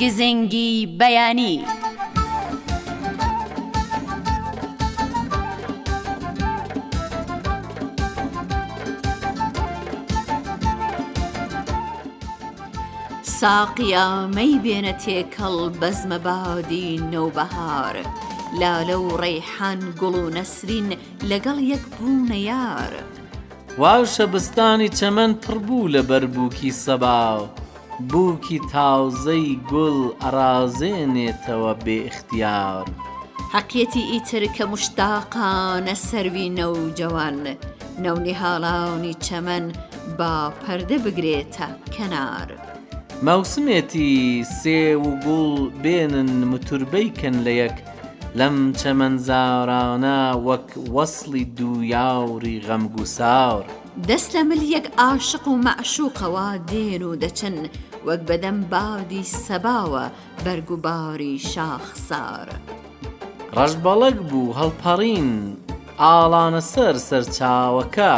گزنگی بەیانی، ساقیا مەیبێنە تێکەڵ بەزمە بادی نەوبەهار لالە و ڕەیحان گوڵ و نەسرین لەگەڵ یەک بوونە یار واو شەبستانی چەمەن پڕ بوو لە بەر بووکی سەبا بووکی تاوزەی گوڵ ئەڕازێنێتەوە بێ ئیختیار. هەقیەتی ئیتر کە موشتاقانە سەروی نەوجەوان نەونیهاڵانی چەمەن با پەردە بگرێتە کەنار. مەوسمێتی سێو و گوڵ بێنن متوربەی کەن لە یەک. لەم چەمەن زارانە وەک وەسڵی دوو یاری غەمگوسار دەست لە ملیەک عاشق و مەعشوقەوە دێن و دەچن وەک بەدەم بادی سەباوە بەرگ و باری شاخسار ڕەشبەڵەک بوو هەڵپەڕین ئاڵانە سەر سەرچاوەکە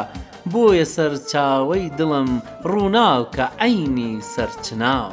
بۆیە سەرچاوەی دڵم ڕووناکە عەینی سەرچنار.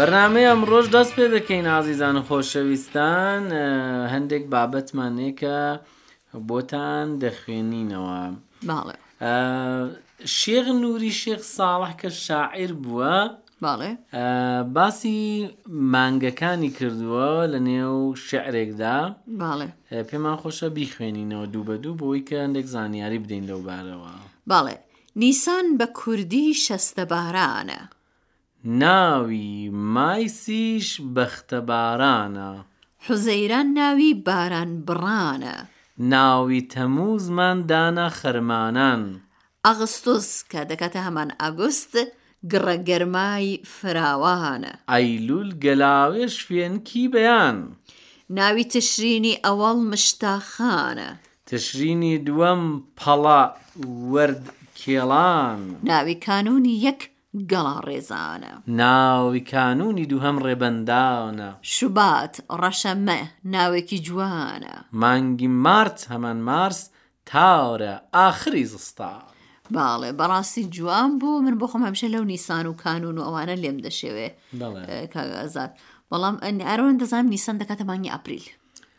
بەرنامەی ئەمڕۆژ دەست پێ دەکەین ئازیزان و خۆشەویستان هەندێک بابەتمانەیە کە بۆتان دەخوێنینەوە شێغ نووری شێخ ساڵح کە شاعر بووە بەڵێ. باسی مانگەکانی کردووە لە نێو شعرێکدا بەڵێ. پێمان خۆشە بیخوێنینەوە دوو بە دوو بۆی کە هەندێک زانیاری بدەین لەو بارەوە بەڵێ نیسان بە کوردی شەستە بارانە ناوی مایسیش بەختە بارانە حوزەیران ناوی باران بڕانە ناوی تەموزمان دانا خەرمانان ئاغستوس کە دەکاتە هەمان ئاگوست گڕە گەرمای فراوانە. ئەیلول گەلاوێژ فێنکی بەیان. ناوی تشرینی ئەوەڵ مشتا خانە. تشرینی دووەم پەڵە وەرد کێڵان. ناوی کانوونی یەک گەڵاڕێزانە. ناوی کانوونی دووهەم ڕێبەندانە. شوبات، ڕەشە مە، ناوێکی جوانە. مانگی مارت، هەمان مارس، تارە، ئاخری زستان. بەڵێ بەڕاستی جوان بوو من بۆ خۆم هەمیشە لەو نیسان و کانون و ئەوانە لێم دەشێوێ کاک ئازاد بەڵام ئارون دەزانم نیسان دەکاتە مانگی ئاپریل.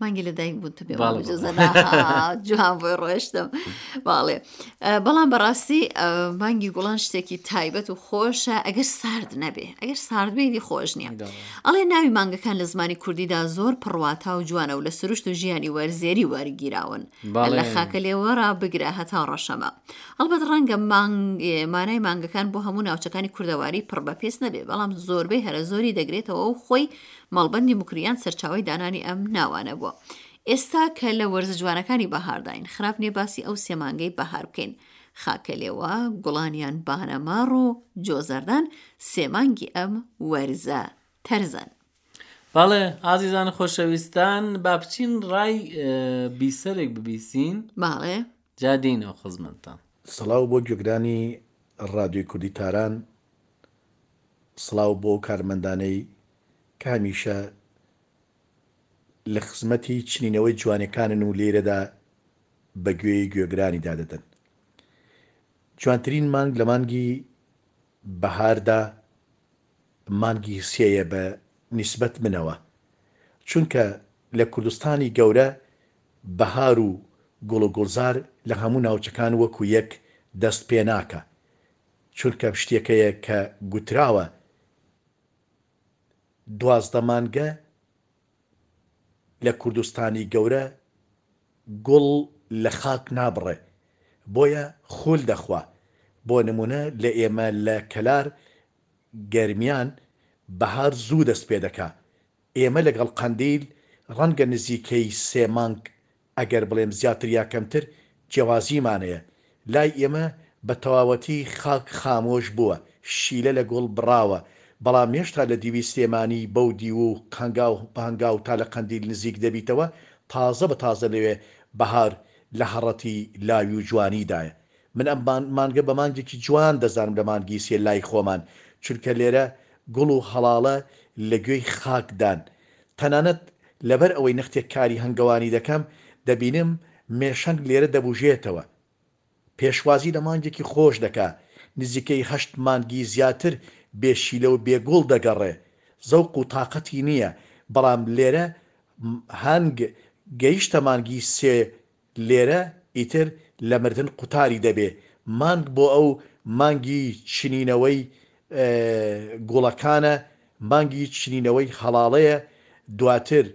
مانگی لە دایک بوون جوان بۆی ڕۆشتم باڵێ بەڵام بەڕاستی مانگی گوڵان شتێکی تایبەت و خۆشە ئەگەر سارد نەبێ ئەگەر ساردبێنی خۆش نییە ئەڵێ ناوی مانگەکان لە زمانی کوردیدا زۆر پڕواتا و جوانە و لە سروشت و ژیانی وەرزێری وەرگیراون لە خاکە لێوەرا بگرە هەتا ڕەشەمە ئەڵبەت ڕەنگە مانای مانگەکان بۆ هەموو ناوچەکانی کوردەواری پڕ بە پێست نەبێ بەڵام زۆربەی هەرە زۆری دەگرێتەوە و خۆی مەڵبەندی موکریان سەرچاوەی دانانی ئەم ناوانە بووە. ئێستا کە لە وەرزە جوانەکانی بەهارداین، خراپ نییە باسی ئەو سێ مانگەی بەهار بکەین. خاکەلێوە، گوڵانیان، بانەماڕ و جۆزەردان سێ مانگی ئەم وەرزە تەرزەن. بەڵێ، ئازیزان خۆشەویستان، با بچین ڕای بیسەرێک ببیسین. بەڵێ. جا دێینەوە خزمەتتان. سڵاو بۆ گوێگرانی ڕادیۆی کوردی تاران سڵاو بۆ ئەو کارمەندانەی کە هەمیشە لە خزمەتی چنینەوەی جوانەکانن و لێرەدا بە گوێی گوێگرانی دادەدەن. جوانترین مانگ لە مانگی بەهاردا مانگی سێیە بە نیسبەت منەوە، چونکە لە کوردستانی گەورە بەهار و گوڵ و گوڵزار لە هەموو ناوچەکان وەکو یەک دەست پێناکا، چونکە شتێکەیە کە گوتراوە دوازدە مانگە لە کوردستانی گەورە گوڵ لە خاک نابڕێ بۆیە خول دەخوا، بۆ نمونە لە ئێمە لە کەلار گەرمیان بەهار زوو دەست پێدەکا ئێمە لەگەڵ قەندیل ڕەنگە نزیکەی سێ مانگ ئەگەر بڵێم زیاتر یا کەمتر جیاوازیمان هەیە، لای ئێمە بە تەواوەتی خاک خامۆش بووە، شیلە لە گوڵ بڕاوە، بەڵام هێشتا لە دیوی سلێمانی بەو دیوو و هەنگاو بە هەنگاو تا لە قەندیل نزیک دەبیتەوە، تازە بە تازە لەوێ بەهار لە هەڕەتی لاوی و جوانیدایە. من ئەم مانگە بە مانگێکی جوان دەزانم لە مانگی سێ لای خۆمان، چونکە لێرە گوڵ و هەڵاڵە لە گوێی خاکدان، تەنانەت لەبەر ئەوەی نەختێک کاری هەنگەوانی دەکەم، دەبینم مێشەنگ لێرە دەبوژێتەوە. پێشوازی لە مانگێکی خۆش دەکا، نزیکەی هەشت مانگی زیاتر بێ شیلە و بێ گوڵ دەگەڕێ. زەوق و تاقەتی نییە، بەڵام لێرە هەنگ گەیشتە مانگی سێ لێرە ئیتر لە مردن قوتاری دەبێ مانگ بۆ ئەو مانگی چنینەوەی گوڵەکانە، مانگی چنینەوەی هەڵاڵەیە، دواتر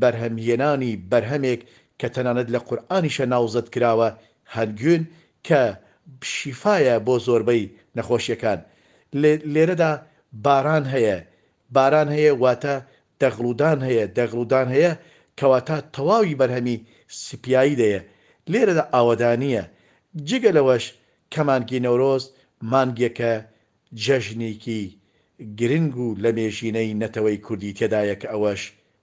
بەرهەمهێنانی بەرهەمێک کە تەنانەت لە قورئانیشە ناوزەد کراوە هەنگوین کە شیفایە بۆ زۆربەی نەخۆشیەکان. لێرەدا باران هەیە باران هەیە واتە دەغڵودان هەیە، دەغڵودان هەیە کەواتا تەواوی بەرهەمی سپیایی دەیە، لێرەدا ئاوەدانییە. جگە لەوەش کە مانگی نەورۆز مانگێکە جەژنیکی گرنگ و لەمێژینەی نەتەوەی کوردی تێدایە کە ئەوەش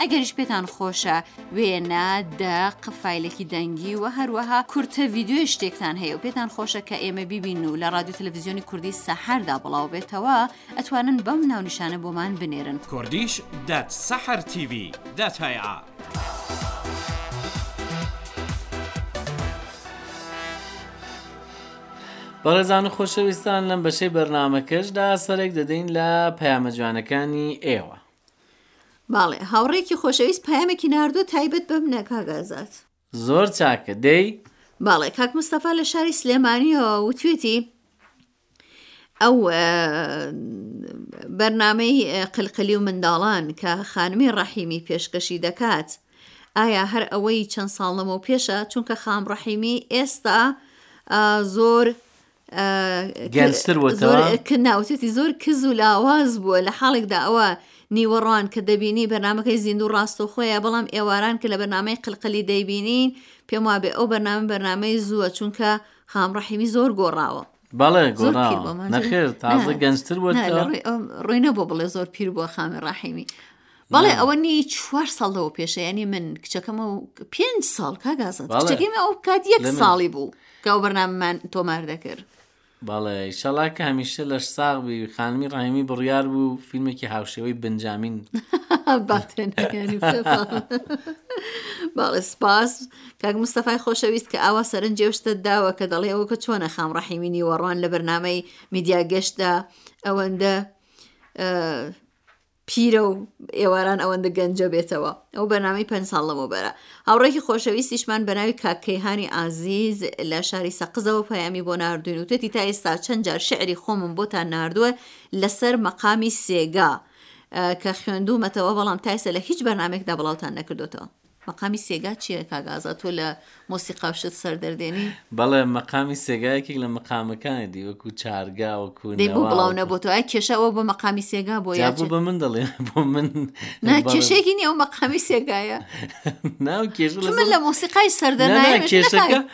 ئەگەریش پێتان خۆشە وێنە، دەق، فایلێکی دەنگی و هەروەها کورتە ڤیدیۆی شتێکتان هەیە و پێتان خۆشە کە ئێمە بیبین و لە ڕادیو تەلەفزیۆنی کوردی سەحەردا بڵاو بێتەوە ئەتوانن بەم ناونیشانە بۆمان بنێرن. Kurdish dat Sahar TV dat hey'a. بەڕێزان و خۆشەویستان لەم بەشەی بەرنامەکەشدا سەرێک دەدەین لە پەیامە جوانەکانی ئێوە. باڵێ هاوڕێکی خۆشەویست پەیامێکی ناردوە تایبەت بە منە کاگازات زۆر چاکە دەی باڵێ کاک مستەفا لە شاری سلێمانیەوە وتوێتی ئەو بەرنمەی قلقلی و منداڵان کە خانمی ڕەحیمی پێشکەشی دەکات ئایا هەر ئەوەی چەند ساڵ لەمە و پێشە چونکە خام ڕەحیمی ئێستا زۆر گەنجتر بۆتەوە کە ناوچێتی زۆر کز و لاواز بووە لە حاڵێکدا ئەوە نیوەڕان کە دەبینی بەنامەکەی زیندوو ڕاستەخۆیە بەڵام ئێواران کە لە بەنامەی قلقلی دەیبینی پێم وابێ ئەو بەنامە بەنامەی زووە چونکە خام ڕەحیمی زۆر گۆڕاوە بەڵێ نەخێر تازە گەنجتر ڕۆینە بۆ بڵێ زۆر پیر بووە خامی ڕاحیمی بەڵێ ئەوە نی چوار ساڵ لەوە پێشە ینی من کچەکەمە و پێنج ساڵ کاگازم کچەکەمە ئەو کات یەک ساڵی بوو کە ئەو بەرنامەمان تۆمار دەکرد بەڵێ شەڵاکە هەمیشە لەش ساغ بووی خانمی ڕایمی بڕیار بوو فیلمێکی هاوشێوەی بنجامین باڵێ سپاس کاک مستەفای خۆشەویست کە ئاوا سەرنجێ شتە داوە کە دەڵێ ئەوە کە چۆنە خام ڕحیمینی وەڕوان لە بەرنمەی میدیاگەشتدا ئەوەندە پیرە و ئێواران ئەوەندە گەنجە بێتەوە ئەو بەرنامەی پێنج ساڵ لەمەوبەرە هاوڕێکی خۆشەویستیشمان بە ناوی کاک کەیهانی ئازیز لە شاری سەقزەوە پەیامی بۆ ناردوین وتەتی تا ئێستا چەند جار شعری خۆمم بۆتان ناردووە لەسەر مەقامی سێگا کە خوێندومەتەوە بەڵام تا ئێستا لە هیچ بەرنمێکدا بڵاوتان نەکردوێتەوە مەقامی سێگا چیە کاک ئازاد تۆ لە مۆسیقاو شت سەردەردێنی؟ بەڵێ مەقامی سێگا یەکێک لە مەقامەکانێتی وەکو چارگا وەکو نەوا وەکو. دەی بۆ بڵاو نەبۆتەوە ئەی کێشە ئەوە بۆ مەقامی سێگا بۆ یا بۆ بە من دەڵێ بۆ من نا کێشێکی نیە ئەو مەقامی سێگایە نا کێشە لە مۆسیقای سەردەردێنی کێشەکە.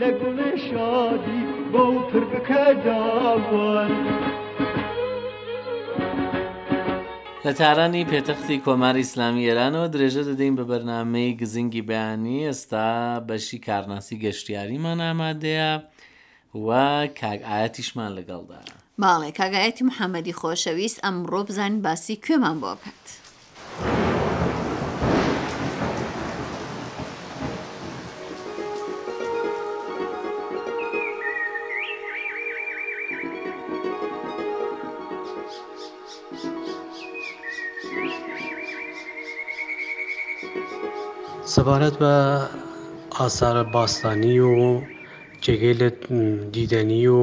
لە گوڵێ شادی بۆ پر بکە داوان. لە تارانی پێتەختی کۆماری ئیسلامی ئێرانەوە درێژە دەدەین بە بەرنمەی گزنگی بەیانی ئێستا بەشی کارناسی گەشتیاریمان ئامادەیە و کاک ئاەتیشمان لەگەڵدا بەڵێ کاک ئایەتی محمدی خۆشەویست ئەمڕۆ بزانین باسی کوێمان بۆ ئەکات. سەبارەت بە ئاسارە باستانی و جێگەی لە دیدەنی و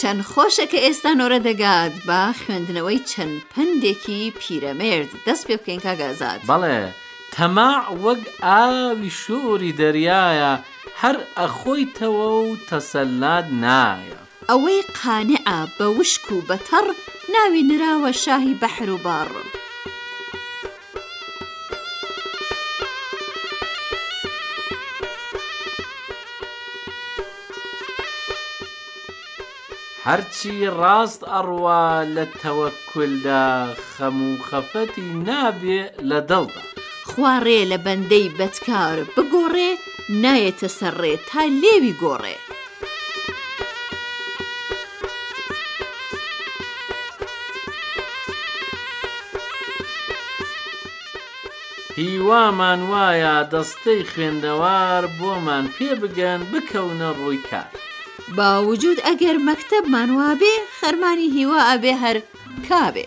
چەند خۆشە کە ئێستا نۆرە دەگات بە خوێندنەوەی چەند پندێکی پیرەمێرد دەست پێ بکەین کاگازات بەڵێ تەماع وەک ئاوی شووری دەریایە هەر ئەخۆیتەوە و تەسەلات نایە. ئەوەی قانعە بە وشک و بە تەڕ ناوی نراوە شاهی بەحر و بەڕ. هەرچی ڕاست ئەڕوا لە تەوەکولدا خەم و خەفەتی نابێ لە دڵدا. خوا ڕێ لە بەندەی بەدکار بگۆڕێ نایێتە سەر ڕێ تا لێوی گۆڕێ. هیوامان وایە دەستەی خوێندەوار بۆمان پێ بگەن بکەونە ڕووی کار. باوجود ئەگەر مەکتەبمان وابێ خەرمانی هیوا ئەبێ هەر کابێ.